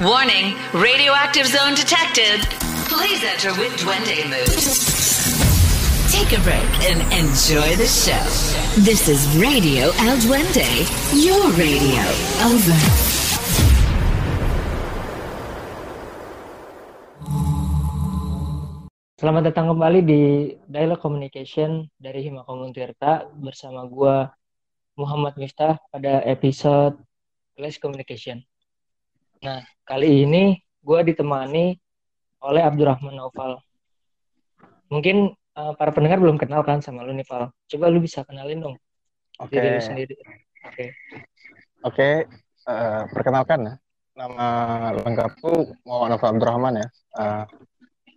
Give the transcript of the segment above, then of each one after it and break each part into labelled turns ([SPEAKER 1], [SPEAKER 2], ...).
[SPEAKER 1] Warning, radioactive zone detected. Please enter with Duende mood. Take a break and enjoy the show. This is Radio El Duende, your radio. Over.
[SPEAKER 2] Selamat datang kembali di Dialog Communication dari Himakomun Tirta bersama gua Muhammad Miftah pada episode Class Communication. Nah, kali ini gua ditemani oleh Abdurrahman Naufal. Mungkin uh, para pendengar belum kenal kan sama lu nih, Val. Coba lu bisa kenalin dong
[SPEAKER 3] Oke.
[SPEAKER 2] diri lu sendiri. Oke.
[SPEAKER 3] Oke, eh, perkenalkan ya. Nama lengkapku Muhammad Nova Abdurrahman ya. Eh,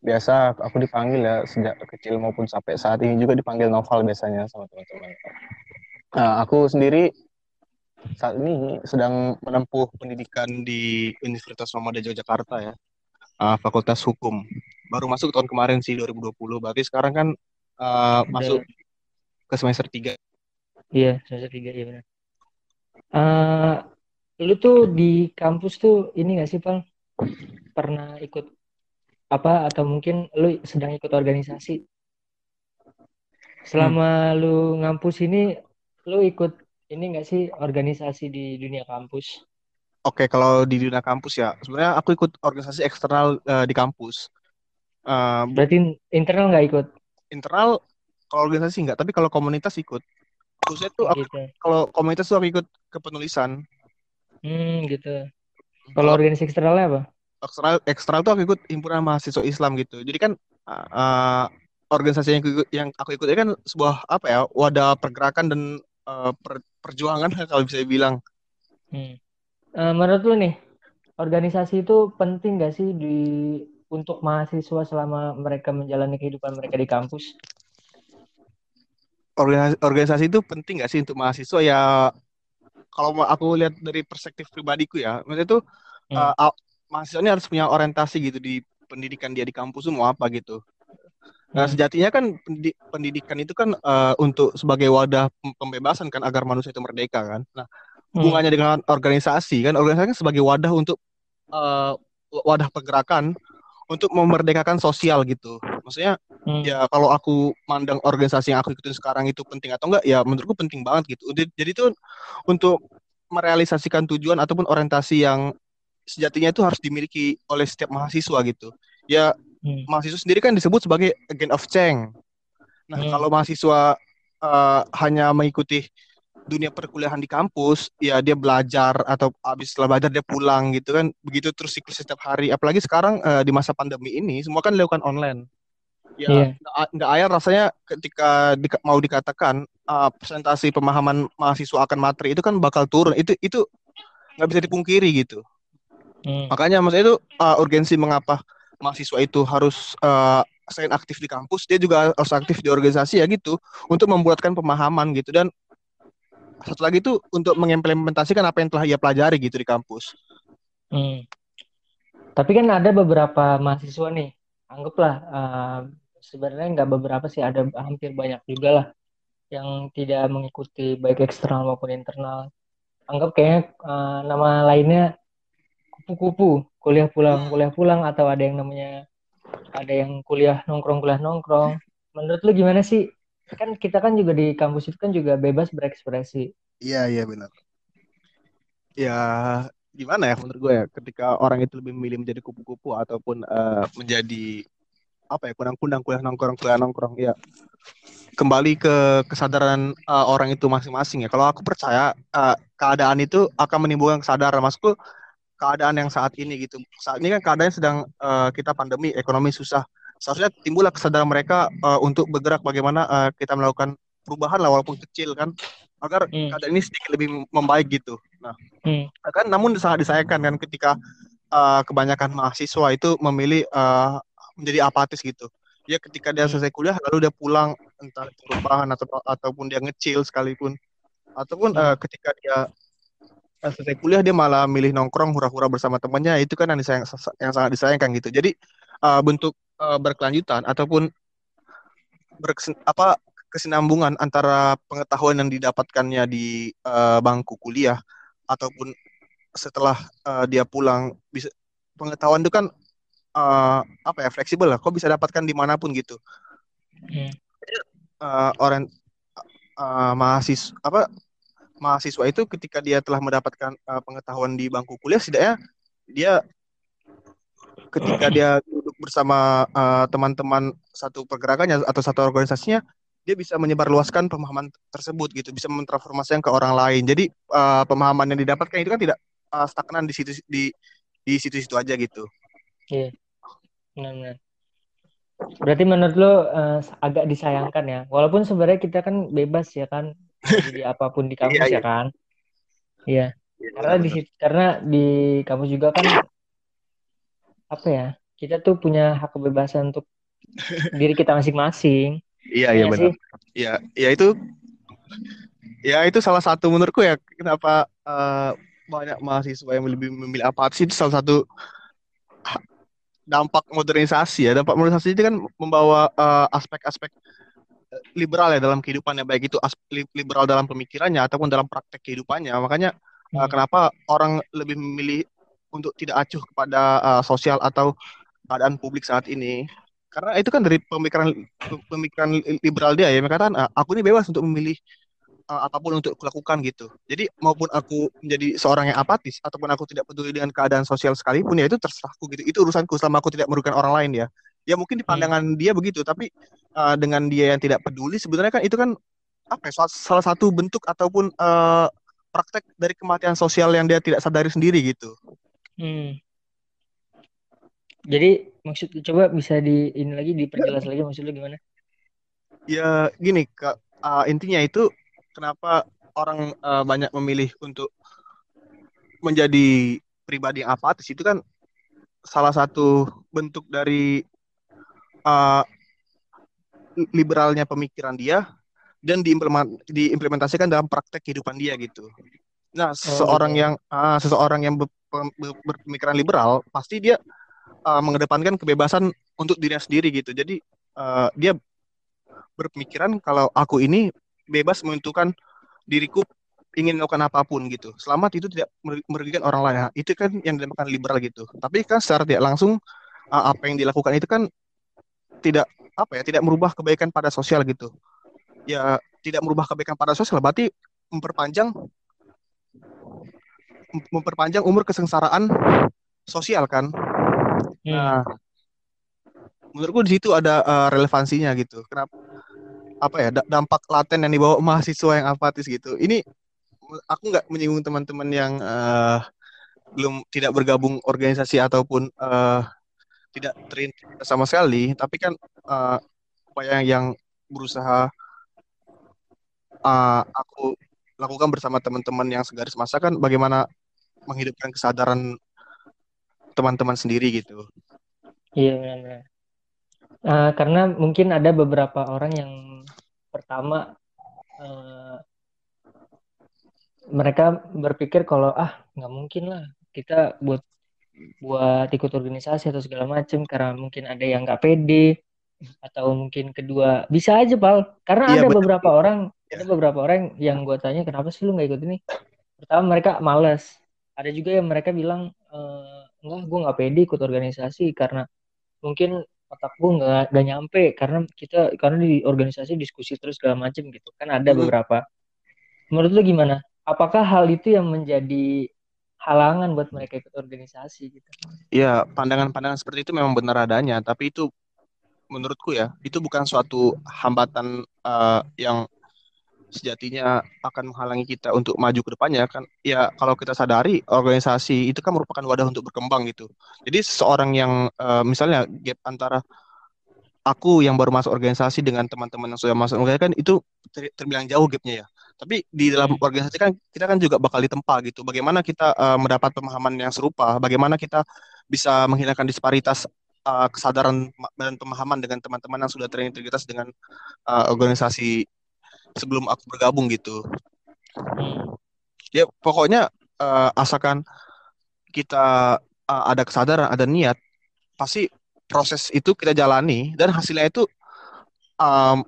[SPEAKER 3] biasa aku dipanggil ya sejak kecil maupun sampai saat ini juga dipanggil Noval biasanya sama teman-teman. Eh, aku sendiri saat ini sedang menempuh pendidikan di Universitas Muhammadiyah Yogyakarta ya. Eh, Fakultas Hukum. Baru masuk tahun kemarin sih 2020. Berarti sekarang kan eh, masuk ke semester 3
[SPEAKER 2] Iya, semester tiga iya benar. Eh, lu tuh di kampus tuh ini gak sih, Val? Pernah ikut apa atau mungkin lu sedang ikut organisasi? Selama lu ngampus ini, lu ikut ini gak sih organisasi di dunia kampus?
[SPEAKER 3] Oke, kalau di dunia kampus ya, sebenarnya aku ikut organisasi eksternal eh, di kampus. Bu-
[SPEAKER 2] Berarti internal nggak ikut?
[SPEAKER 3] internal kalau organisasi enggak, tapi kalau komunitas ikut. Khususnya tuh aku-
[SPEAKER 2] Gitu.
[SPEAKER 3] kalau komunitas tuh aku ikut kepenulisan.
[SPEAKER 2] Hmm, gitu. Kalau
[SPEAKER 3] Kalau
[SPEAKER 2] organisasi eksternalnya apa?
[SPEAKER 3] eksternal eksternal tuh aku ikut himpunan mahasiswa Islam gitu. Jadi kan eh, organisasi yang aku ikut, yang aku ikut ini kan sebuah apa ya wadah pergerakan dan eh, per- perjuangan kalau bisa dibilang.
[SPEAKER 2] Hmm. Eh, menurut lu nih, organisasi itu penting gak sih di untuk mahasiswa selama mereka menjalani kehidupan mereka di kampus?
[SPEAKER 3] Organisasi, organisasi itu penting nggak sih untuk mahasiswa ya? Kalau aku lihat dari perspektif pribadiku ya, maksudnya tuh
[SPEAKER 2] Hmm.
[SPEAKER 3] eh, a- mahasiswa ini harus punya orientasi gitu di pendidikan dia di kampus mau apa gitu. Nah,
[SPEAKER 2] Hmm.
[SPEAKER 3] sejatinya kan pendi- pendidikan itu kan eh, untuk sebagai wadah pem- pembebasan kan agar manusia itu merdeka kan. Nah,
[SPEAKER 2] Hmm.
[SPEAKER 3] hubungannya dengan organisasi kan organisasi kan sebagai wadah untuk eh, wadah pergerakan untuk memerdekakan sosial gitu. Maksudnya
[SPEAKER 2] Hmm.
[SPEAKER 3] ya kalau aku mandang organisasi yang aku ikutin sekarang itu penting atau enggak ya menurutku penting banget gitu. Jadi jadi itu untuk merealisasikan tujuan ataupun orientasi yang sejatinya itu harus dimiliki oleh setiap mahasiswa gitu. Ya
[SPEAKER 2] Hmm.
[SPEAKER 3] mahasiswa sendiri kan disebut sebagai agent of change. Nah,
[SPEAKER 2] Hmm.
[SPEAKER 3] kalau mahasiswa eh, hanya mengikuti dunia perkuliahan di kampus, ya dia belajar atau habis setelah belajar dia pulang gitu kan. Begitu terus siklus setiap hari. Apalagi sekarang eh, di masa pandemi ini semua kan dilakukan online. Ya,
[SPEAKER 2] Iya.
[SPEAKER 3] nggak ayar rasanya ketika di, mau dikatakan eh, presentasi pemahaman mahasiswa akan materi itu kan bakal turun. Itu itu nggak bisa dipungkiri gitu.
[SPEAKER 2] Hmm.
[SPEAKER 3] Makanya maksudnya itu uh, urgensi mengapa mahasiswa itu harus uh, selain aktif di kampus, dia juga harus aktif di organisasi ya gitu untuk membuatkan pemahaman gitu dan satu lagi itu untuk mengimplementasikan apa yang telah ia pelajari gitu di kampus.
[SPEAKER 2] Hmm. Tapi kan ada beberapa mahasiswa nih, anggaplah eh, sebenarnya nggak beberapa sih, ada hampir banyak juga lah yang tidak mengikuti baik eksternal maupun internal. Anggap kayaknya eh, nama lainnya kupu-kupu, kuliah pulang, kuliah pulang, atau ada yang namanya ada yang kuliah nongkrong, kuliah nongkrong. Menurut lu gimana sih? Kan kita kan juga di kampus itu kan juga bebas berekspresi.
[SPEAKER 3] Iya iya benar. Ya gimana ya menurut gue ya ketika orang itu lebih memilih menjadi kupu-kupu ataupun uh, menjadi apa ya kunang-kunang kuliah nongkrong kuliah nongkrong ya kembali ke kesadaran uh, orang itu masing-masing ya. Kalau aku percaya uh, keadaan itu akan menimbulkan kesadaran. Maksudku keadaan yang saat ini gitu. Saat ini kan keadaan sedang uh, kita pandemi, ekonomi susah. Seharusnya timbullah kesadaran mereka uh, untuk bergerak bagaimana uh, kita melakukan perubahan lah walaupun kecil kan agar
[SPEAKER 2] Hmm.
[SPEAKER 3] keadaan ini sedikit lebih membaik gitu. Nah,
[SPEAKER 2] Hmm.
[SPEAKER 3] kan namun sangat disayangkan kan ketika uh, kebanyakan mahasiswa itu memilih uh, menjadi apatis gitu. Ya ketika dia
[SPEAKER 2] Hmm.
[SPEAKER 3] selesai kuliah lalu dia pulang entah itu rebahan atau ataupun dia ngecil sekalipun ataupun
[SPEAKER 2] Hmm.
[SPEAKER 3] uh, ketika dia uh, selesai kuliah dia malah milih nongkrong hura-hura bersama temannya itu kan yang disayang yang sangat disayangkan gitu. Jadi uh, bentuk uh, berkelanjutan ataupun berkesen, apa kesinambungan antara pengetahuan yang didapatkannya di uh, bangku kuliah ataupun setelah uh, dia pulang bisa pengetahuan itu kan uh, apa ya fleksibel lah kok bisa dapatkan di mana pun gitu hmm. uh, orang uh, mahasiswa apa mahasiswa itu ketika dia telah mendapatkan uh, pengetahuan di bangku kuliah setidaknya dia ketika dia duduk bersama teman-teman uh, satu pergerakannya atau satu organisasinya dia bisa menyebarluaskan pemahaman tersebut gitu bisa mentransformasikan ke orang lain jadi uh, pemahaman yang didapatkan itu kan tidak uh, stagnan di situ di di situ-situ aja gitu.
[SPEAKER 2] Iya. Benar-benar. Berarti menurut lo uh, agak disayangkan ya. Walaupun sebenarnya kita kan bebas ya kan jadi apa pun di kampus iya, ya iya. kan. Iya. Ya, karena di karena di kampus juga kan apa ya? Kita tuh punya hak kebebasan untuk diri kita masing-masing.
[SPEAKER 3] Iya, iya ya benar. Iya, ya itu ya itu salah satu menurutku ya kenapa uh, banyak mahasiswa yang lebih memilih apatis itu salah satu dampak modernisasi ya dampak modernisasi itu kan membawa uh, aspek-aspek uh, liberal ya dalam kehidupannya baik itu aspek liberal dalam pemikirannya ataupun dalam praktek kehidupannya makanya uh, kenapa orang lebih memilih untuk tidak acuh kepada uh, sosial atau keadaan publik saat ini karena itu kan dari pemikiran pemikiran liberal dia ya mereka kan aku ini bebas untuk memilih uh, apa pun untuk kulakukan gitu. Jadi maupun aku menjadi seorang yang apatis ataupun aku tidak peduli dengan keadaan sosial sekalipun ya itu terserahku gitu. Itu urusanku selama aku tidak merugikan orang lain ya. Ya mungkin di hmm. pandangan hmm. dia begitu, tapi uh, dengan dia yang tidak peduli sebenarnya kan itu kan apa ya salah satu bentuk ataupun uh, praktek dari kematian sosial yang dia tidak sadari sendiri gitu.
[SPEAKER 2] Hmm. Jadi maksud coba bisa di ini lagi diperjelas lagi maksudnya gimana?
[SPEAKER 3] Ya gini kak uh, intinya itu kenapa orang uh, banyak memilih untuk menjadi pribadi yang apatis itu kan salah satu bentuk dari uh, liberalnya pemikiran dia dan diimplementasikan dalam praktek kehidupan dia gitu. Nah, oh, seseorang gitu. yang uh, seseorang yang berpemikiran liberal pasti dia uh, mengedepankan kebebasan untuk dirinya sendiri gitu. Jadi uh, dia berpemikiran kalau aku ini bebas menentukan diriku ingin melakukan apa pun gitu. Selama itu tidak merugikan orang lain. Nah, itu kan yang dinamakan liberal gitu. Tapi kan secara tidak langsung uh, apa yang dilakukan itu kan tidak apa ya, tidak merubah kebaikan pada sosial gitu. Ya, tidak merubah kebaikan pada sosial berarti memperpanjang memperpanjang umur kesengsaraan sosial kan. Hmm. Nah, menurutku di situ ada uh, relevansinya gitu. Kenapa? apa ya dampak laten yang dibawa mahasiswa yang apatis gitu. Ini aku nggak menyinggung teman-teman yang uh, belum tidak bergabung organisasi ataupun uh, tidak terintegrasi sama sekali, tapi kan uh, yang yang berusaha uh, aku lakukan bersama teman-teman yang segaris masa kan bagaimana menghidupkan kesadaran teman-teman sendiri gitu.
[SPEAKER 2] Iya benar. Uh, karena mungkin ada beberapa orang yang pertama uh, mereka berpikir kalau ah nggak mungkin lah kita buat buat ikut organisasi atau segala macam karena mungkin ada yang nggak pede atau mungkin kedua bisa aja pal karena iya, ada betul. beberapa orang ya. ada beberapa orang yang gue tanya kenapa sih lu nggak ikut ini pertama mereka males ada juga yang mereka bilang e, enggak gue nggak pede ikut organisasi karena mungkin otak gue nggak nggak nyampe karena kita karena di organisasi diskusi terus segala macam gitu kan ada hmm. beberapa menurut lu gimana apakah hal itu yang menjadi halangan buat mereka ikut organisasi gitu.
[SPEAKER 3] Iya pandangan-pandangan seperti itu memang benar adanya tapi itu menurutku ya itu bukan suatu hambatan uh, yang sejatinya akan menghalangi kita untuk maju ke depannya. Kan ya kalau kita sadari organisasi itu kan merupakan wadah untuk berkembang gitu. Jadi seseorang yang uh, misalnya gap antara aku yang baru masuk organisasi dengan teman-teman yang sudah masuk organisasi kan itu ter terbilang jauh gapnya ya tapi di dalam hmm. organisasi kan kita kan juga bakal ditempa gitu bagaimana kita uh, mendapat pemahaman yang serupa bagaimana kita bisa menghilangkan disparitas uh, kesadaran dan pemahaman dengan teman-teman yang sudah terintegritas dengan uh, organisasi sebelum aku bergabung gitu. Hmm. Ya pokoknya uh, asalkan kita uh, ada kesadaran, ada niat, pasti proses itu kita jalani dan hasilnya itu um,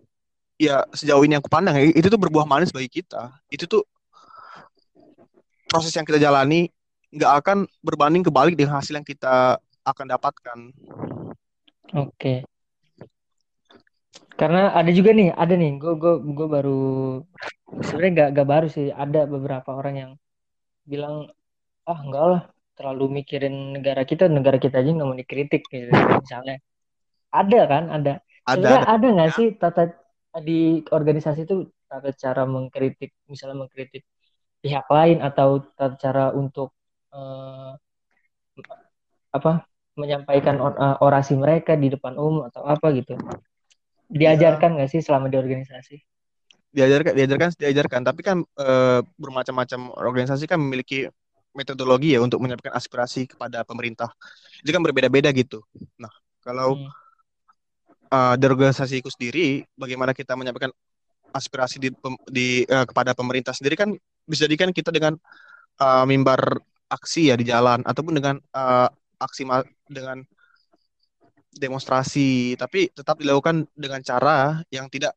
[SPEAKER 3] ya sejauh ini aku pandang itu tuh berbuah manis bagi kita. Itu tuh proses yang kita jalani nggak akan berbanding kebalik dengan hasil yang kita akan dapatkan.
[SPEAKER 2] Oke. Karena ada juga nih, ada nih, gue gue gue baru sebenarnya nggak nggak baru sih, ada beberapa orang yang bilang ah enggak lah terlalu mikirin negara kita, negara kita aja nggak mau dikritik gitu misalnya. Ada kan, ada.
[SPEAKER 3] Ada,
[SPEAKER 2] Sebenarnya
[SPEAKER 3] ada.
[SPEAKER 2] ada nggak sih tata di organisasi itu tata cara mengkritik, misalnya mengkritik pihak lain atau tata cara untuk eh, apa menyampaikan or- eh, orasi mereka di depan umum atau apa gitu. Diajarkan nggak sih selama di organisasi?
[SPEAKER 3] diajarkan diajarkan diajarkan tapi kan eh, bermacam-macam organisasi kan memiliki metodologi ya untuk menyampaikan aspirasi kepada pemerintah itu kan berbeda-beda gitu nah kalau
[SPEAKER 2] Hmm.
[SPEAKER 3] Eh, di organisasiku sendiri bagaimana kita menyampaikan aspirasi di, di eh, kepada pemerintah sendiri kan bisa jadikan kita dengan eh, mimbar aksi ya di jalan ataupun dengan eh, aksi dengan demonstrasi. Tapi tetap dilakukan dengan cara yang tidak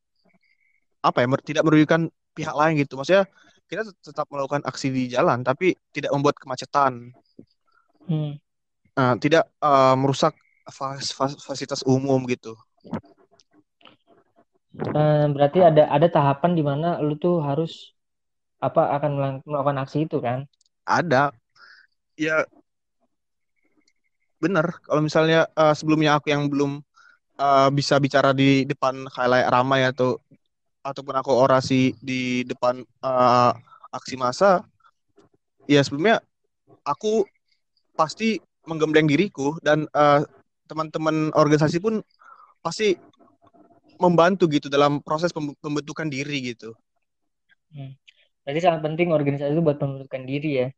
[SPEAKER 3] apa ya mer- tidak merugikan pihak lain gitu. Maksudnya kita tet- tetap melakukan aksi di jalan tapi tidak membuat kemacetan.
[SPEAKER 2] Hmm.
[SPEAKER 3] Nah, tidak eh, merusak fas- fas- fasilitas umum gitu
[SPEAKER 2] berarti ada ada tahapan di mana lu tuh harus apa akan melakukan aksi itu kan?
[SPEAKER 3] ada ya benar kalau misalnya eh, sebelumnya aku yang belum eh, bisa bicara di depan khalayak ramai atau ataupun aku orasi di depan eh, aksi massa ya sebelumnya aku pasti menggembleng diriku dan eh, teman-teman organisasi pun pasti membantu gitu dalam proses pem- pembentukan diri gitu.
[SPEAKER 2] Hmm. Berarti sangat penting organisasi itu buat pembentukan diri ya.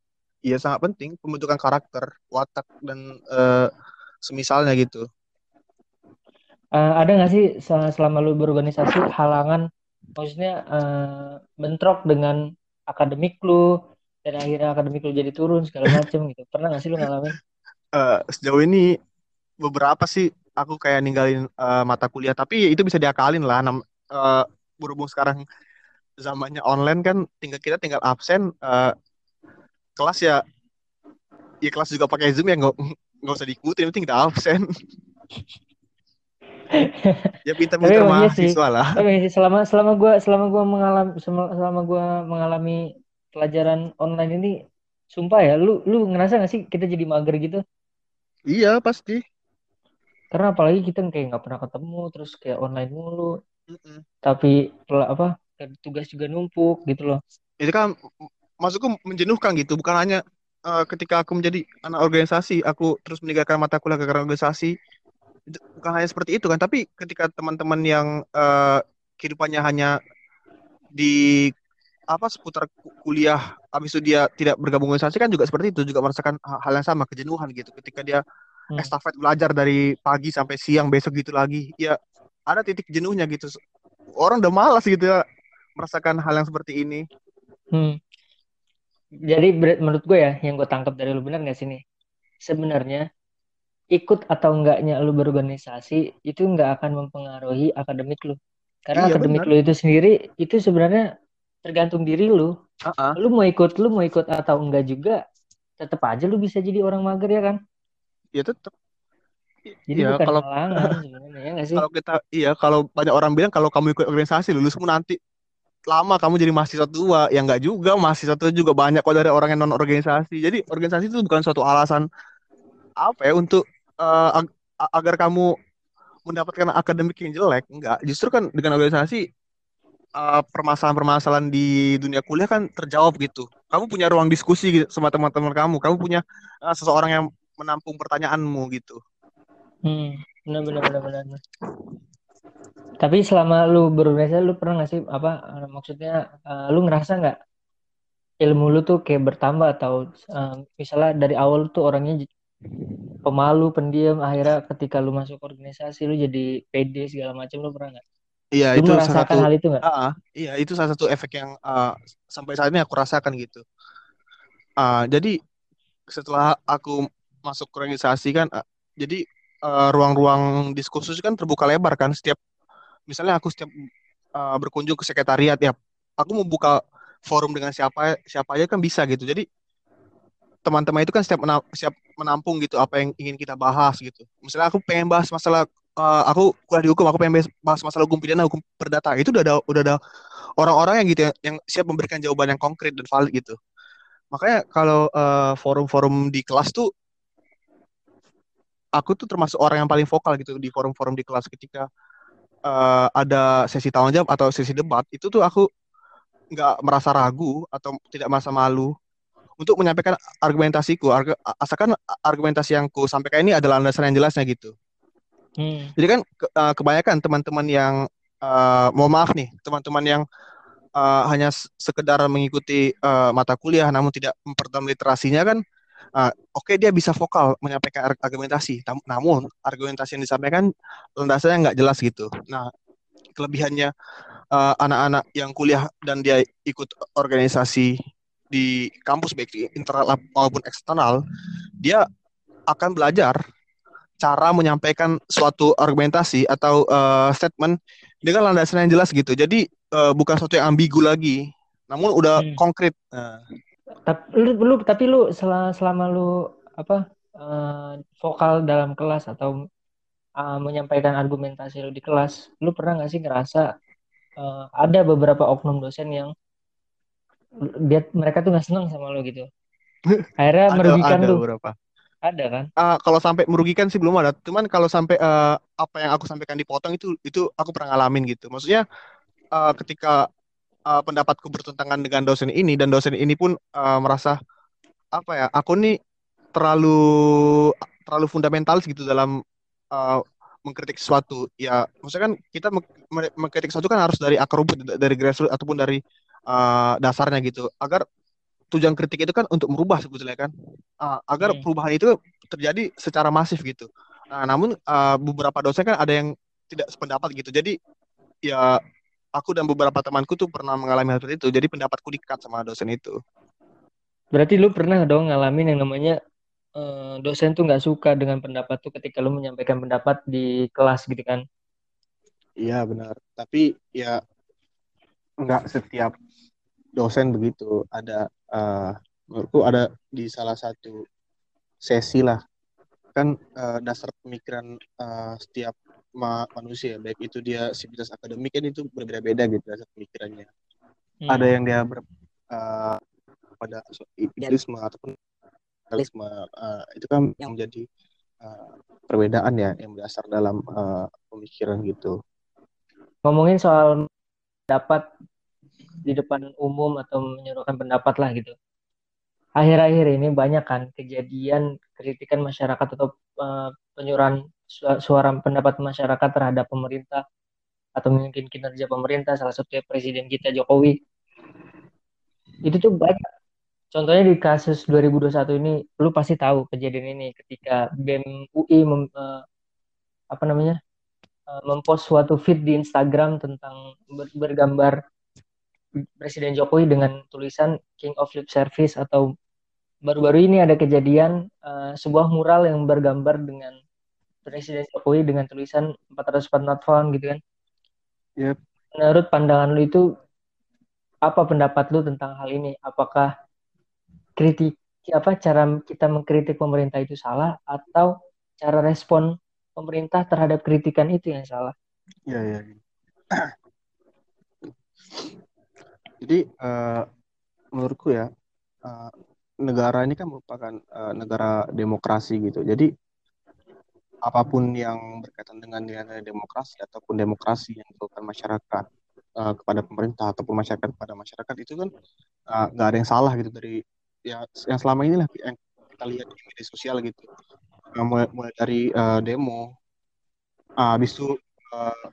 [SPEAKER 3] Iya sangat penting pembentukan karakter, watak dan eh, semisalnya gitu.
[SPEAKER 2] Eh, ada nggak sih se- selama lu berorganisasi halangan, maksudnya eh, bentrok dengan akademik lu dan akhirnya akademik lu jadi turun segala macem gitu. Pernah nggak sih lu ngalamin?
[SPEAKER 3] Eh, sejauh ini beberapa sih aku kayak ninggalin eh, mata kuliah, tapi itu bisa diakalin lah. Nam, eh, berhubung sekarang zamannya online kan, tinggal kita tinggal absen eh, kelas ya, ya kelas juga pakai zoom ya nggak nggak usah diikutin, yang penting kita absen. ya pintar-pintar
[SPEAKER 2] iya sih.
[SPEAKER 3] mahasiswa lah.
[SPEAKER 2] Tapi sih selama selama gua selama gua mengalami selama, gua mengalami pelajaran online ini, sumpah ya, lu lu ngerasa nggak sih kita jadi mager gitu?
[SPEAKER 3] Iya pasti.
[SPEAKER 2] Karena apalagi kita kayak nggak pernah ketemu, terus kayak online mulu,
[SPEAKER 3] Mm-mm.
[SPEAKER 2] tapi pel- apa tugas juga numpuk gitu loh.
[SPEAKER 3] Itu kan m- maksudku menjenuhkan gitu, bukan hanya eh, ketika aku menjadi anak organisasi, aku terus meninggalkan mata kuliah gara-gara organisasi. Itu- Bukan hanya seperti itu kan, tapi ketika teman-teman yang eh, kehidupannya hanya di apa seputar ku- kuliah, habis itu dia tidak bergabung organisasi kan juga seperti itu, juga merasakan ha- hal yang sama, kejenuhan gitu. Ketika dia
[SPEAKER 2] Hmm.
[SPEAKER 3] estafet belajar dari pagi sampai siang, besok gitu lagi, ya ada titik jenuhnya gitu. Orang udah malas gitu ya merasakan hal yang seperti ini.
[SPEAKER 2] Hmm. Jadi menurut gue ya, yang gue tangkap dari lu benar nggak sih nih? Sebenarnya ikut atau enggaknya lu berorganisasi itu nggak akan mempengaruhi akademik lu. Karena
[SPEAKER 3] Iya
[SPEAKER 2] akademik
[SPEAKER 3] benar.
[SPEAKER 2] lu itu sendiri itu sebenarnya tergantung diri lu.
[SPEAKER 3] Ah, ah.
[SPEAKER 2] Lu mau ikut, lu mau ikut atau enggak juga, tetap aja lu bisa jadi orang mager ya kan?
[SPEAKER 3] Ya tetap
[SPEAKER 2] Jadi
[SPEAKER 3] Iya,
[SPEAKER 2] bukan
[SPEAKER 3] kalau
[SPEAKER 2] halangan sebenarnya ya sih?
[SPEAKER 3] kalau kita iya kalau banyak orang bilang kalau kamu ikut organisasi lulusmu nanti. Lama kamu jadi mahasiswa tua. Ya enggak juga. Mahasiswa tua juga banyak kok dari orang yang non organisasi jadi organisasi itu bukan suatu alasan apa ya untuk eh, ag- agar kamu mendapatkan akademik yang jelek. Enggak justru kan dengan organisasi eh, permasalahan-permasalahan di dunia kuliah kan terjawab gitu. Kamu punya ruang diskusi gitu sama teman-teman kamu. Kamu punya eh, seseorang yang menampung pertanyaanmu gitu
[SPEAKER 2] Hmm, benar benar benar benar. Tapi selama lu berorganisasi, lu pernah nggak sih apa eh, maksudnya eh, lu ngerasa nggak ilmu lu tuh kayak bertambah atau eh, misalnya dari awal tuh orangnya pemalu, pendiam, akhirnya ketika lu masuk organisasi lu jadi pede segala macam lu pernah nggak?
[SPEAKER 3] iya
[SPEAKER 2] Lu
[SPEAKER 3] itu salah satu
[SPEAKER 2] hal itu?
[SPEAKER 3] Ah, ah, iya itu salah satu efek yang ah, sampai saat ini aku rasakan gitu. Ah, jadi setelah aku masuk organisasi kan, ah, jadi ah, ruang-ruang diskursus kan terbuka lebar kan. Setiap misalnya aku setiap ah, berkunjung ke sekretariat ya, aku mau buka forum dengan siapa siapa aja kan bisa gitu. Jadi teman-teman itu kan setiap siap menampung gitu apa yang ingin kita bahas gitu. Misalnya aku pengen bahas masalah uh, aku kuliah di hukum, aku pengen bahas masalah hukum pidana, hukum perdata. Itu udah ada udah ada orang-orang yang gitu yang, yang siap memberikan jawaban yang konkret dan valid gitu. Makanya kalau uh, forum-forum di kelas tuh aku tuh termasuk orang yang paling vokal gitu di forum-forum di kelas ketika uh, ada sesi tanggung jawab atau sesi debat itu tuh aku nggak merasa ragu atau tidak merasa malu untuk menyampaikan argumentasiku. Arg asalkan argumentasi yang ku sampaikan ini adalah landasan yang jelasnya gitu. Hmm. Jadi kan ke, uh, kebanyakan teman-teman yang uh, mohon maaf nih, teman-teman yang uh, hanya sekedar mengikuti uh, mata kuliah namun tidak memperdalam literasinya kan uh, oke okay, dia bisa vokal menyampaikan argumentasi namun argumentasi yang disampaikan landasannya nggak jelas gitu nah kelebihannya anak-anak uh, yang kuliah dan dia ikut organisasi di kampus baik di internal maupun eksternal dia akan belajar cara menyampaikan suatu argumentasi atau uh, statement dengan landasan yang jelas gitu. Jadi uh, bukan sesuatu yang ambigu lagi, namun udah hmm. konkret. Nah.
[SPEAKER 2] Tapi lu, lu tapi lu selama, selama lu apa uh, vokal dalam kelas atau uh, menyampaikan argumentasi lu di kelas, lu pernah nggak sih ngerasa uh, ada beberapa oknum dosen yang dia mereka tuh nggak seneng sama lu gitu? Akhirnya ada, merugikan ada lu. Beberapa ada kan?
[SPEAKER 3] Uh, kalau sampai merugikan sih belum ada. Cuman kalau sampai uh, apa yang aku sampaikan dipotong itu itu aku pernah ngalamin gitu. Maksudnya uh, ketika uh, pendapatku bertentangan dengan dosen ini dan dosen ini pun uh, merasa apa ya? Aku nih terlalu terlalu fundamentalis gitu dalam uh, mengkritik sesuatu. Ya, maksudnya kan kita mengkritik sesuatu kan harus dari akar rumput, dari grassroots ataupun dari uh, dasarnya gitu. Agar tujuan kritik itu kan untuk merubah sebetulnya kan uh, agar hmm. perubahan itu terjadi secara masif gitu nah, namun uh, beberapa dosen kan ada yang tidak sependapat gitu jadi ya aku dan beberapa temanku tuh pernah mengalami hal seperti itu. Jadi pendapatku dikat sama dosen itu.
[SPEAKER 2] Berarti lu pernah dong ngalamin yang namanya uh, dosen tuh nggak suka dengan pendapat tuh ketika lu menyampaikan pendapat di kelas gitu kan?
[SPEAKER 3] Iya benar. Tapi ya nggak setiap dosen begitu. Ada uh, menurutku ada di salah satu sesi lah. Kan uh, dasar pemikiran uh, setiap ma manusia baik itu dia sivitas akademik kan itu berbeda-beda gitu dasar pemikirannya hmm. ada yang dia ber, uh, pada idealisme ataupun idealisme uh, itu kan yang menjadi uh, perbedaan ya yang berdasar dalam uh, pemikiran gitu
[SPEAKER 2] ngomongin soal dapat di depan umum atau menyuruhkan pendapat lah gitu. Akhir-akhir ini banyak kan kejadian kritikan masyarakat atau uh, penyuarahan suara pendapat masyarakat terhadap pemerintah atau mungkin kinerja pemerintah salah satunya presiden kita Jokowi. Itu tuh banyak. Contohnya di kasus 2021 ini lu pasti tahu kejadian ini ketika BEM UI mem, uh, apa namanya? Uh, mempost suatu feed di Instagram tentang ber, bergambar Presiden Jokowi dengan tulisan King of Lip Service atau baru-baru ini ada kejadian uh, sebuah mural yang bergambar dengan Presiden Jokowi dengan tulisan 404 not found gitu kan. Yep. Menurut pandangan lu itu apa pendapat lu tentang hal ini? Apakah kritik apa cara kita mengkritik pemerintah itu salah atau cara respon pemerintah terhadap kritikan itu yang salah?
[SPEAKER 3] Iya, iya. iya. Jadi uh, menurutku ya uh, negara ini kan merupakan uh, negara demokrasi gitu. Jadi apa pun yang berkaitan dengan nilai demokrasi ataupun demokrasi yang dilakukan masyarakat uh, kepada pemerintah ataupun masyarakat kepada masyarakat itu kan nggak uh, ada yang salah gitu dari ya yang selama ini lah yang kita lihat di media sosial gitu. Uh, mulai, mulai dari uh, demo, uh, itu uh,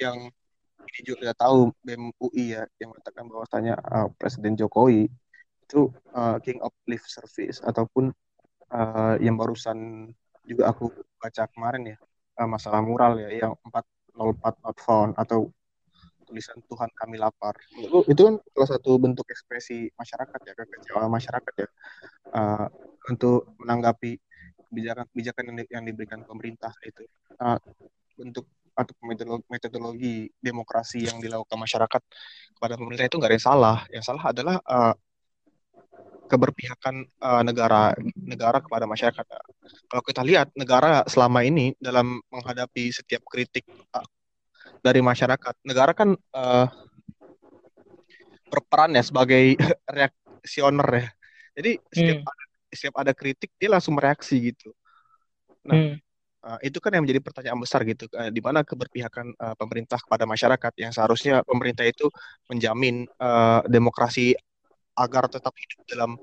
[SPEAKER 3] yang ini juga kita tahu BEM UI ya yang mengatakan bahwasanya uh, Presiden Jokowi itu uh, King of Live Service ataupun uh, yang barusan juga aku baca kemarin ya uh, masalah mural ya yang 404 not found atau tulisan Tuhan kami lapar itu, kan salah satu bentuk ekspresi masyarakat ya kekecewaan masyarakat ya uh, untuk menanggapi kebijakan-kebijakan yang, yang diberikan pemerintah itu uh, bentuk atau metodologi, metodologi demokrasi yang dilakukan masyarakat kepada pemerintah itu nggak ada yang salah. Yang salah adalah uh, keberpihakan uh, negara negara kepada masyarakat. Kalau kita lihat negara selama ini dalam menghadapi setiap kritik uh, dari masyarakat, negara kan uh, berperan ya sebagai reaksioner ya. Jadi setiap hmm. ada, setiap ada kritik dia langsung mereaksi gitu. Nah, hmm. uh, itu kan yang menjadi pertanyaan besar gitu, uh, di mana keberpihakan uh, pemerintah kepada masyarakat yang seharusnya pemerintah itu menjamin uh, demokrasi agar tetap hidup dalam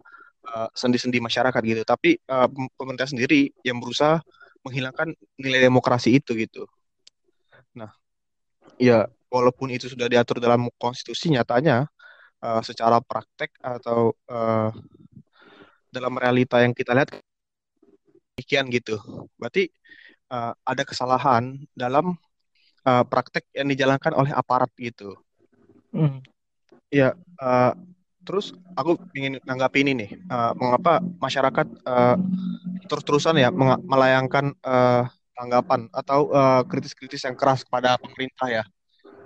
[SPEAKER 3] uh, sendi-sendi masyarakat gitu. Tapi uh, pemerintah sendiri yang berusaha menghilangkan nilai demokrasi itu gitu. Nah, ya walaupun itu sudah diatur dalam konstitusi nyatanya uh, secara praktek atau uh, dalam realita yang kita lihat demikian gitu. Berarti uh, ada kesalahan dalam uh, praktek yang dijalankan oleh aparat gitu. Hmm. Ya, uh, terus aku ingin nanggapi ini nih uh, mengapa masyarakat uh, terus-terusan ya melayangkan uh, tanggapan atau kritis-kritis uh, yang keras kepada pemerintah ya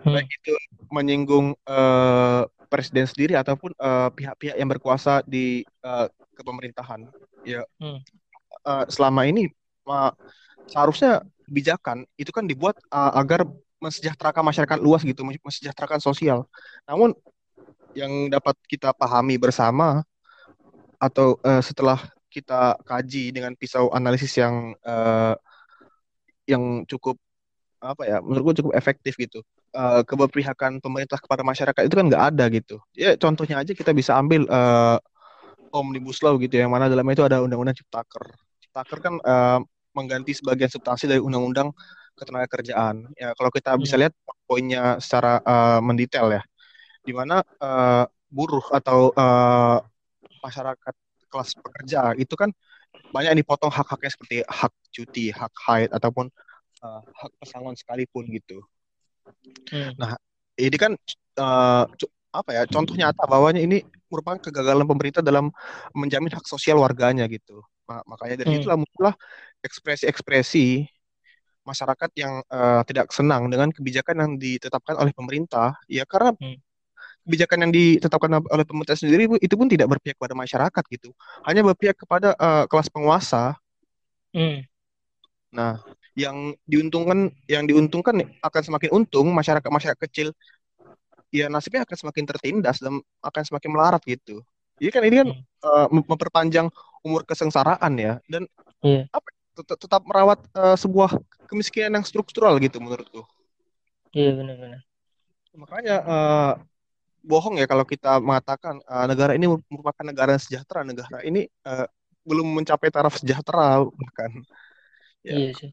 [SPEAKER 3] hmm. baik itu menyinggung uh, presiden sendiri ataupun pihak-pihak uh, yang berkuasa di uh, kepemerintahan ya hmm. uh, selama ini uh, seharusnya kebijakan itu kan dibuat uh, agar mensejahterakan masyarakat luas gitu mensejahterakan sosial namun yang dapat kita pahami bersama atau uh, setelah kita kaji dengan pisau analisis yang uh, yang cukup apa ya menurut gue cukup efektif gitu. Uh, keberpihakan pemerintah kepada masyarakat itu kan nggak ada gitu. Ya contohnya aja kita bisa ambil uh, omnibus law gitu yang mana dalamnya itu ada undang-undang ciptaker ciptaker kan uh, mengganti sebagian substansi dari undang-undang ketenagakerjaan. Ya kalau kita bisa hmm. lihat poinnya secara uh, mendetail ya di mana uh, buruh atau uh, masyarakat kelas pekerja itu kan banyak yang dipotong hak-haknya seperti hak cuti, hak haid ataupun uh, hak pesangon sekalipun gitu. Hmm. Nah, ini kan uh, apa ya contoh nyata bahwa ini merupakan kegagalan pemerintah dalam menjamin hak sosial warganya gitu. makanya dari hmm. itulah muncullah ekspresi-ekspresi masyarakat yang uh, tidak senang dengan kebijakan yang ditetapkan oleh pemerintah ya karena hmm kebijakan yang ditetapkan oleh pemerintah sendiri itu pun tidak berpihak kepada masyarakat gitu. Hanya berpihak kepada uh, kelas penguasa. Hmm. nah yang diuntungkan yang diuntungkan akan semakin untung masyarakat masyarakat kecil. Ya nasibnya akan semakin tertindas dan akan semakin melarat gitu. Ini kan ini kan hmm. uh, memperpanjang umur kesengsaraan ya. Dan yeah. apa tetap, tetap merawat uh, sebuah kemiskinan yang struktural gitu menurutku.
[SPEAKER 2] Iya yeah, benar-benar.
[SPEAKER 3] Makanya uh, bohong ya kalau kita mengatakan uh, negara ini merupakan negara yang sejahtera. Negara ini uh, belum mencapai taraf sejahtera bahkan. Ya, iya sih.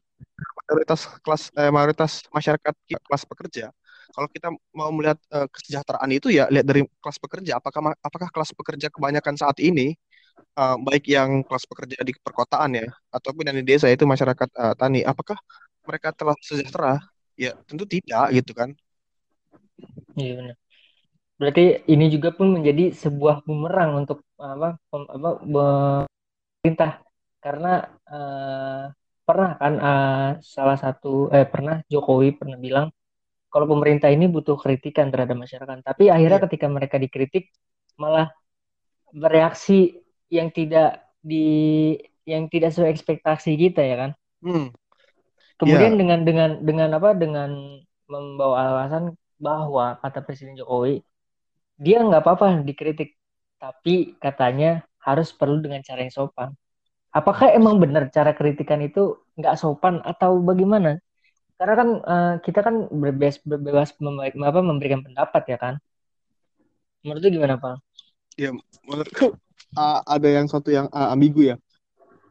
[SPEAKER 3] Mayoritas kelas eh, mayoritas masyarakat kelas pekerja. Kalau kita mau melihat uh, kesejahteraan itu ya lihat dari kelas pekerja. Apakah apakah kelas pekerja kebanyakan saat ini uh, baik yang kelas pekerja di perkotaan ya ataupun yang di desa itu masyarakat uh, tani, apakah mereka telah sejahtera? Ya tentu tidak gitu kan.
[SPEAKER 2] Iya benar berarti ini juga pun menjadi sebuah bumerang untuk apa apa pemerintah karena uh, pernah kan uh, salah satu eh pernah Jokowi pernah bilang kalau pemerintah ini butuh kritikan terhadap masyarakat tapi akhirnya yeah. ketika mereka dikritik malah bereaksi yang tidak di yang tidak sesuai ekspektasi kita ya kan hmm. kemudian yeah. dengan dengan dengan apa dengan membawa alasan bahwa kata Presiden Jokowi dia nggak apa-apa dikritik tapi katanya harus perlu dengan cara yang sopan. Apakah emang benar cara kritikan itu nggak sopan atau bagaimana? Karena kan uh, kita kan berbebas berbebas apa, memberikan pendapat ya kan? Menurut itu gimana pak?
[SPEAKER 3] Ya menurutku uh, ada yang satu yang uh, ambigu ya.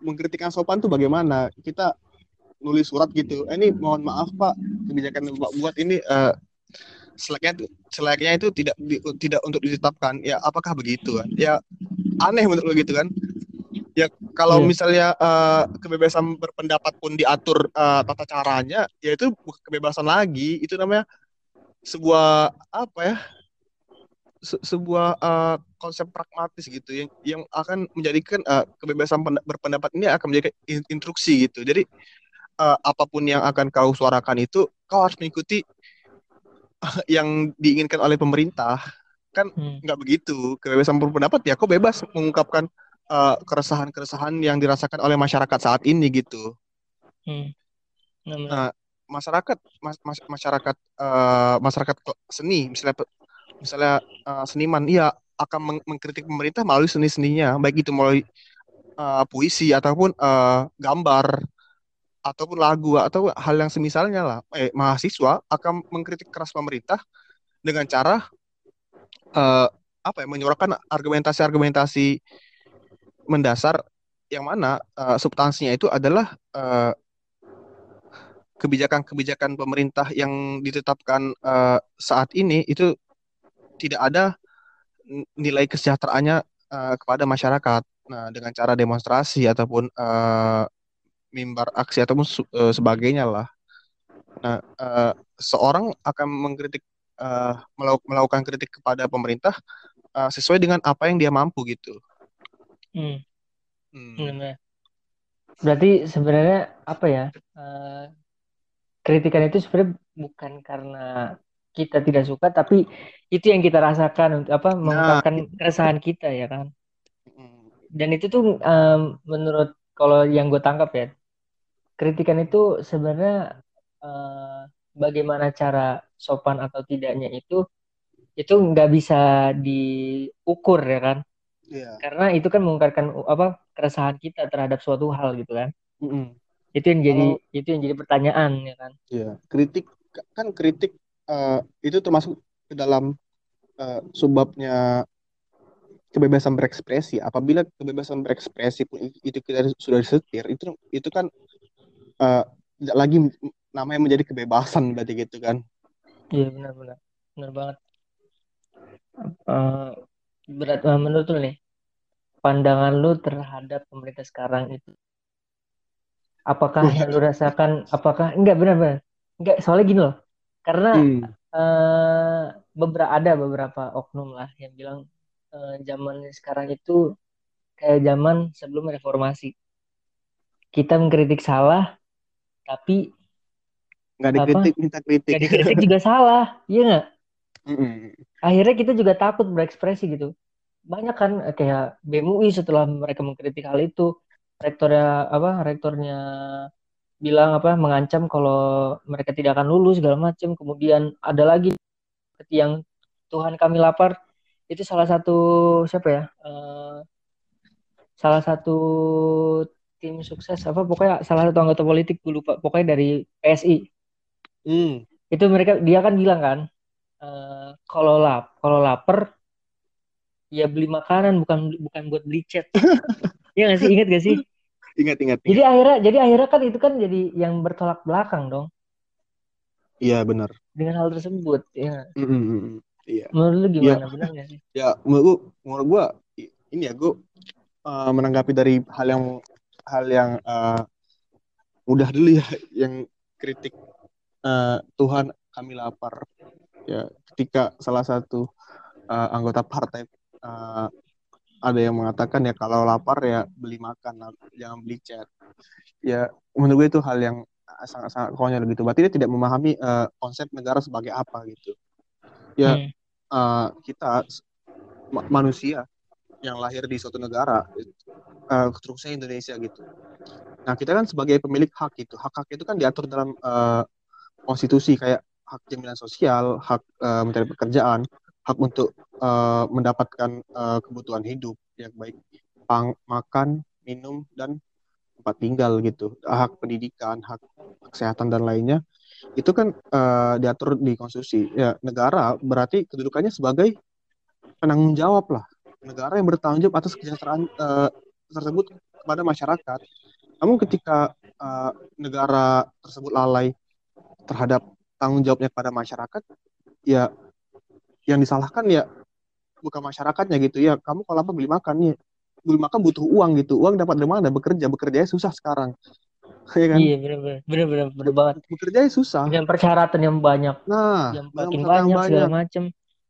[SPEAKER 3] Mengkritik yang sopan tuh bagaimana? Kita nulis surat gitu eh, ini mohon maaf pak. Kebijakan yang buat ini uh, seleknya seleknya itu tidak di, tidak untuk ditetapkan. Ya apakah begitu kan ya aneh menurut lo gitu kan? Ya kalau yeah. misalnya uh, kebebasan berpendapat pun diatur uh, tata caranya ya itu bukan kebebasan lagi. Itu namanya sebuah apa ya se sebuah uh, konsep pragmatis gitu yang yang akan menjadikan uh, kebebasan berpendapat ini akan menjadi instruksi gitu. Jadi uh, apa pun yang akan kau suarakan itu kau harus mengikuti yang diinginkan oleh pemerintah kan
[SPEAKER 2] Hmm.
[SPEAKER 3] nggak begitu kebebasan berpendapat ya kok bebas mengungkapkan eh, keresahan-keresahan yang dirasakan oleh masyarakat saat ini gitu
[SPEAKER 2] Hmm. Nah,
[SPEAKER 3] masyarakat mas- mas- masyarakat eh, masyarakat seni misalnya misalnya eh, seniman iya akan meng- mengkritik pemerintah melalui seni-seninya baik itu melalui eh, puisi ataupun eh, gambar ataupun lagu atau hal yang semisalnya lah eh, mahasiswa akan mengkritik keras pemerintah dengan cara eh, apa ya menyuarakan argumentasi-argumentasi mendasar yang mana eh, substansinya itu adalah eh, kebijakan-kebijakan pemerintah yang ditetapkan eh, saat ini itu tidak ada nilai kesejahteraannya eh, kepada masyarakat. Nah, dengan cara demonstrasi ataupun eh, mimbar aksi ataupun su- eh, sebagainya lah. Nah, eh, seorang akan mengkritik melau- melakukan kritik kepada pemerintah eh, sesuai dengan apa yang dia mampu gitu.
[SPEAKER 2] Hmm.
[SPEAKER 3] Hmm.
[SPEAKER 2] Benar. Berarti sebenarnya apa ya? eh, kritikan itu sebenarnya bukan karena kita tidak suka, tapi itu yang kita rasakan untuk apa?
[SPEAKER 3] Nah,
[SPEAKER 2] Mengungkapkan keresahan kita ya kan.
[SPEAKER 3] mm,
[SPEAKER 2] Dan itu tuh em, menurut kalau yang gue tangkap ya, kritikan itu sebenarnya eh, bagaimana cara sopan atau tidaknya itu itu nggak bisa diukur ya kan?
[SPEAKER 3] iya.
[SPEAKER 2] Karena itu kan mengungkapkan apa keresahan kita terhadap suatu hal gitu kan.
[SPEAKER 3] Mm-mm.
[SPEAKER 2] itu yang jadi
[SPEAKER 3] Kalau
[SPEAKER 2] itu yang jadi pertanyaan ya kan
[SPEAKER 3] ya kritik kan kritik eh, itu termasuk ke dalam eh, sebabnya kebebasan berekspresi. Apabila kebebasan berekspresi pun itu kita sudah disetir, itu itu kan tidak lagi namanya menjadi kebebasan berarti gitu kan.
[SPEAKER 2] iya benar benar. Benar banget. Eh, berat eh, menurut lu nih pandangan lu terhadap pemerintah sekarang itu apakah
[SPEAKER 3] Wah,
[SPEAKER 2] yang lu rasakan apakah enggak benar benar. Enggak soalnya gini loh karena
[SPEAKER 3] hmm,
[SPEAKER 2] eh beberapa ada beberapa oknum lah yang bilang eh, zaman sekarang itu kayak zaman sebelum reformasi. Kita mengkritik salah tapi
[SPEAKER 3] nggak
[SPEAKER 2] apa?
[SPEAKER 3] dikritik minta kritik.
[SPEAKER 2] nggak dikritik juga salah iya nggak?
[SPEAKER 3] Mm-mm.
[SPEAKER 2] akhirnya kita juga takut berekspresi gitu. Banyak kan eh, kayak BMUI setelah mereka mengkritik hal itu. Rektornya apa rektornya bilang apa mengancam kalau mereka tidak akan lulus segala macam kemudian ada lagi yang Tuhan kami lapar. Itu salah satu siapa ya Eh, salah satu tim sukses apa pokoknya salah satu anggota politik gue lupa pokoknya dari PSI
[SPEAKER 3] Hmm.
[SPEAKER 2] itu mereka dia kan bilang kan eh, kalau lap kalau lapar ya beli makanan bukan bukan buat beli chat. Iya nggak sih? Ingat gak sih?
[SPEAKER 3] Ingat ingat
[SPEAKER 2] jadi akhirnya jadi akhirnya kan itu kan jadi yang bertolak belakang dong.
[SPEAKER 3] Iya benar.
[SPEAKER 2] dengan hal tersebut ya
[SPEAKER 3] Mm-mm. Iya.
[SPEAKER 2] menurut lu
[SPEAKER 3] Ya,
[SPEAKER 2] gimana? Benar gak sih?
[SPEAKER 3] Ya menurut gua, menurut gua ini ya gua eh, menanggapi dari hal yang hal yang eh, mudah dulu ya yang kritik eh, Tuhan kami lapar. Ya ketika salah satu eh, anggota partai eh, ada yang mengatakan ya kalau lapar ya beli makan jangan beli chat ya menurut gue itu hal yang sangat-sangat konyol gitu. Berarti dia tidak memahami eh, konsep negara sebagai apa gitu. Ya
[SPEAKER 2] Hmm.
[SPEAKER 3] eh, kita ma- manusia yang lahir di suatu negara eh, khususnya Indonesia gitu. Nah kita kan sebagai pemilik hak gitu. Hak hak itu kan diatur dalam eh, konstitusi kayak hak jaminan sosial hak eh, mencari pekerjaan hak untuk eh, mendapatkan eh, kebutuhan hidup yang baik pang makan minum dan tempat tinggal gitu. Hak pendidikan hak kesehatan dan lainnya. Itu kan eh, diatur di konstitusi. Ya negara berarti kedudukannya sebagai penanggung jawab lah negara yang bertanggung jawab atas kesejahteraan eh, tersebut kepada masyarakat. Namun ketika eh, negara tersebut lalai terhadap tanggung jawabnya kepada masyarakat ya yang disalahkan ya bukan masyarakatnya gitu ya. Kamu kalau apa beli makan ya beli makan butuh uang gitu. Uang dapat dari mana? Bekerja. Bekerjanya susah sekarang. Ya kan?
[SPEAKER 2] Iya benar benar benar benar benar banget.
[SPEAKER 3] Bekerjanya susah.
[SPEAKER 2] Dengan persyaratan yang banyak.
[SPEAKER 3] Nah
[SPEAKER 2] yang makin
[SPEAKER 3] yang
[SPEAKER 2] banyak segala
[SPEAKER 3] banyak.
[SPEAKER 2] macam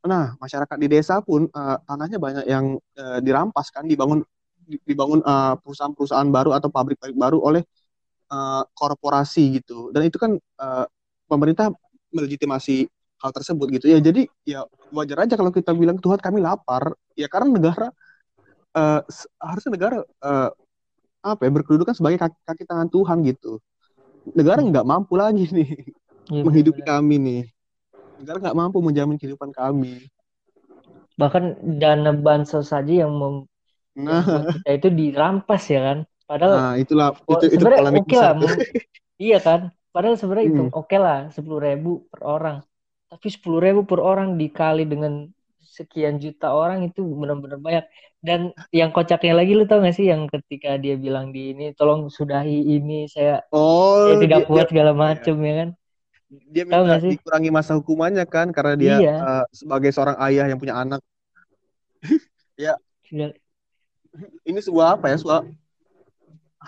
[SPEAKER 3] nah masyarakat di desa pun eh, tanahnya banyak yang eh, dirampas kan dibangun di- dibangun eh, perusahaan-perusahaan baru atau pabrik-pabrik baru oleh eh, korporasi gitu. Dan itu kan eh, pemerintah melegitimasi hal tersebut gitu. Ya jadi ya wajar aja kalau kita bilang Tuhan kami lapar. Ya karena negara uh, harusnya negara uh, apa ya berkedudukan sebagai kaki, kaki tangan Tuhan gitu. Negara nggak mampu lagi nih ya, menghidupi bener. kami nih negara nggak mampu menjamin kehidupan kami.
[SPEAKER 2] Bahkan dana bansos saja yang mem nah. kita itu dirampas ya kan? Padahal
[SPEAKER 3] nah, itulah
[SPEAKER 2] itu, itu oke okay lah iya kan? Padahal sebenarnya hmm. itu oke okay lah sepuluh ribu per orang. Tapi sepuluh ribu per orang dikali dengan sekian juta orang itu benar-benar banyak. Dan yang kocaknya lagi lu tau gak sih yang ketika dia bilang di ini tolong sudahi ini saya,
[SPEAKER 3] oh,
[SPEAKER 2] saya tidak dia, kuat segala iya. macem ya kan
[SPEAKER 3] dia minta dikurangi masa hukumannya kan karena dia iya. uh, sebagai seorang ayah yang punya anak ya iya. ini sebuah apa ya sebuah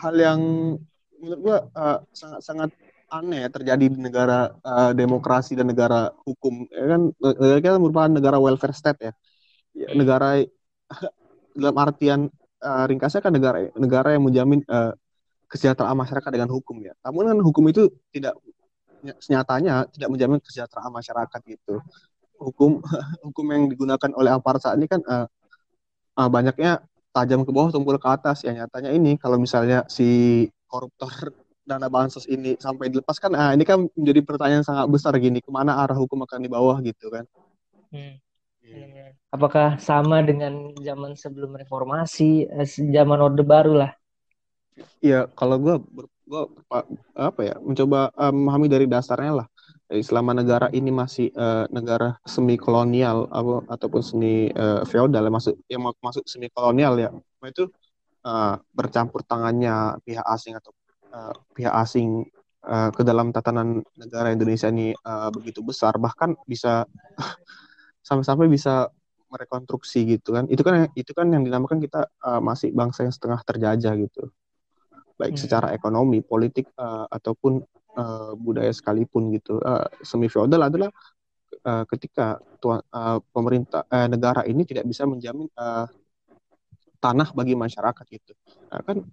[SPEAKER 3] hal yang menurut gua uh, sangat sangat aneh ya terjadi di negara uh, demokrasi dan negara hukum ya kan negara kita merupakan negara welfare state ya, ya negara dalam artian uh, ringkasnya kan negara negara yang menjamin uh, kesejahteraan masyarakat dengan hukum ya. Namun kan hukum itu tidak senyatanya tidak menjamin kesejahteraan masyarakat gitu. Hukum hukum yang digunakan oleh aparat saat ini kan uh, uh, banyaknya tajam ke bawah tumpul ke atas ya nyatanya ini kalau misalnya si koruptor dana bansos ini sampai dilepas kan ah ini kan menjadi pertanyaan sangat besar gini ke mana arah hukum akan di bawah gitu kan hmm.
[SPEAKER 2] Hmm. Apakah sama dengan zaman sebelum reformasi, eh, zaman Orde Baru lah?
[SPEAKER 3] Iya, kalau gue gue apa ya mencoba uh, memahami dari dasarnya lah. selama negara ini masih uh, negara semi kolonial atau ataupun semi uh, feodal masuk yang masuk semi kolonial ya, itu uh, bercampur tangannya pihak asing atau uh, pihak asing uh, ke dalam tatanan negara Indonesia ini uh, begitu besar. Bahkan bisa sampai-sampai bisa merekonstruksi gitu kan. Itu kan itu kan yang dinamakan kita uh, masih bangsa yang setengah terjajah gitu baik hmm. secara ekonomi politik uh, ataupun uh, budaya sekalipun gitu uh, semi feodal adalah uh, ketika tuan uh, pemerintah uh, negara ini tidak bisa menjamin uh, tanah bagi masyarakat gitu nah, kan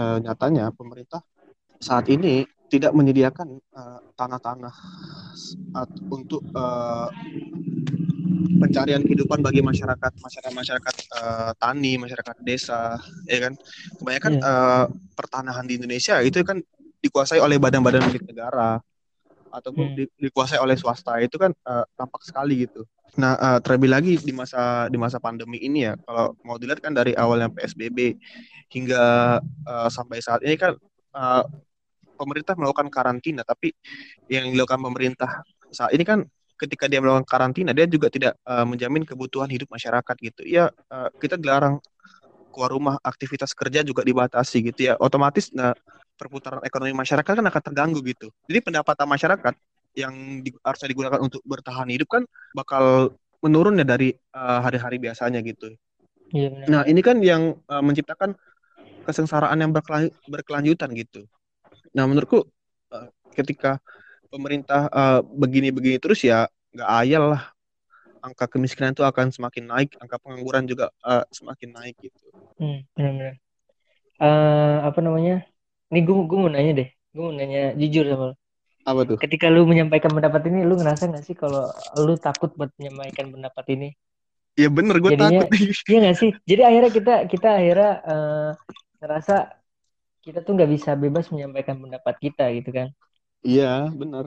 [SPEAKER 3] uh, nyatanya pemerintah saat ini tidak menyediakan tanah-tanah uh, untuk uh, pencarian kehidupan bagi masyarakat masyarakat masyarakat uh, tani masyarakat desa ya kan kebanyakan yeah. Iya. uh, pertanahan di Indonesia itu kan dikuasai oleh badan-badan milik negara ataupun hmm. di, dikuasai oleh swasta itu kan uh, tampak sekali gitu. Nah uh, terlebih lagi di masa di masa pandemi ini ya kalau mau dilihat kan dari awalnya PSBB hingga uh, sampai saat ini kan uh, pemerintah melakukan karantina tapi yang dilakukan pemerintah saat ini kan ketika dia melakukan karantina dia juga tidak uh, menjamin kebutuhan hidup masyarakat gitu. Ya uh, kita dilarang keluar rumah aktivitas kerja juga dibatasi gitu ya. Otomatis nah perputaran ekonomi masyarakat kan akan terganggu gitu. Jadi pendapatan masyarakat yang di, harusnya digunakan untuk bertahan hidup kan bakal menurun ya dari uh, hari-hari biasanya gitu. Ya, nah ini kan yang uh, menciptakan kesengsaraan yang berkelanj berkelanjutan gitu. Nah menurutku uh, ketika pemerintah begini-begini uh, terus ya nggak ayal lah angka kemiskinan itu akan semakin naik, angka pengangguran juga uh, semakin naik gitu.
[SPEAKER 2] Hmm, benar-benar. Uh, apa namanya? Ini gue gue mau nanya deh, gue mau nanya jujur sama lo.
[SPEAKER 3] Apa tuh?
[SPEAKER 2] Ketika lu menyampaikan pendapat ini, lu ngerasa nggak sih kalau lu takut buat menyampaikan pendapat ini?
[SPEAKER 3] Iya bener, gue takut.
[SPEAKER 2] Iya nggak sih? Jadi akhirnya kita kita akhirnya uh, ngerasa kita tuh nggak bisa bebas menyampaikan pendapat kita gitu kan?
[SPEAKER 3] Iya bener.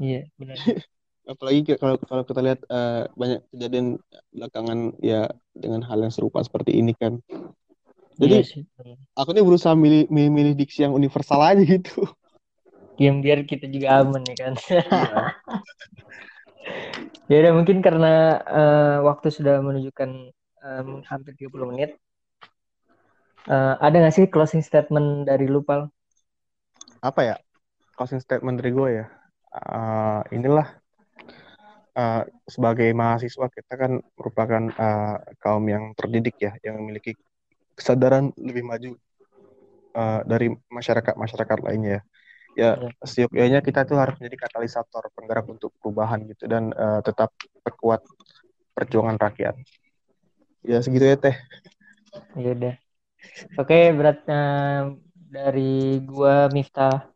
[SPEAKER 2] Iya benar.
[SPEAKER 3] apalagi kalau kalau kita lihat uh, banyak kejadian belakangan ya dengan hal yang serupa seperti ini kan jadi iya aku nih berusaha milih, milih milih diksi yang universal aja gitu
[SPEAKER 2] yang biar kita juga aman ya kan iya. ya udah mungkin karena uh, waktu sudah menunjukkan um, hampir 30 menit uh, ada nggak sih closing statement dari lu Pal?
[SPEAKER 3] apa ya closing statement dari gue ya uh, inilah uh, sebagai mahasiswa kita kan merupakan uh, kaum yang terdidik ya, yang memiliki kesadaran lebih maju uh, dari masyarakat-masyarakat lainnya. Ya, ya seyogyanya kita tuh harus menjadi katalisator penggerak untuk perubahan gitu dan uh, tetap perkuat perjuangan rakyat. Ya segitu ya teh.
[SPEAKER 2] Ya udah. Oke, beratnya dari gua Miftah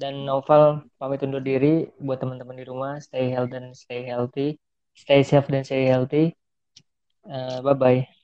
[SPEAKER 2] dan Noval pamit undur diri buat teman-teman di rumah. Stay healthy stay healthy. Stay safe dan stay healthy. Uh, bye bye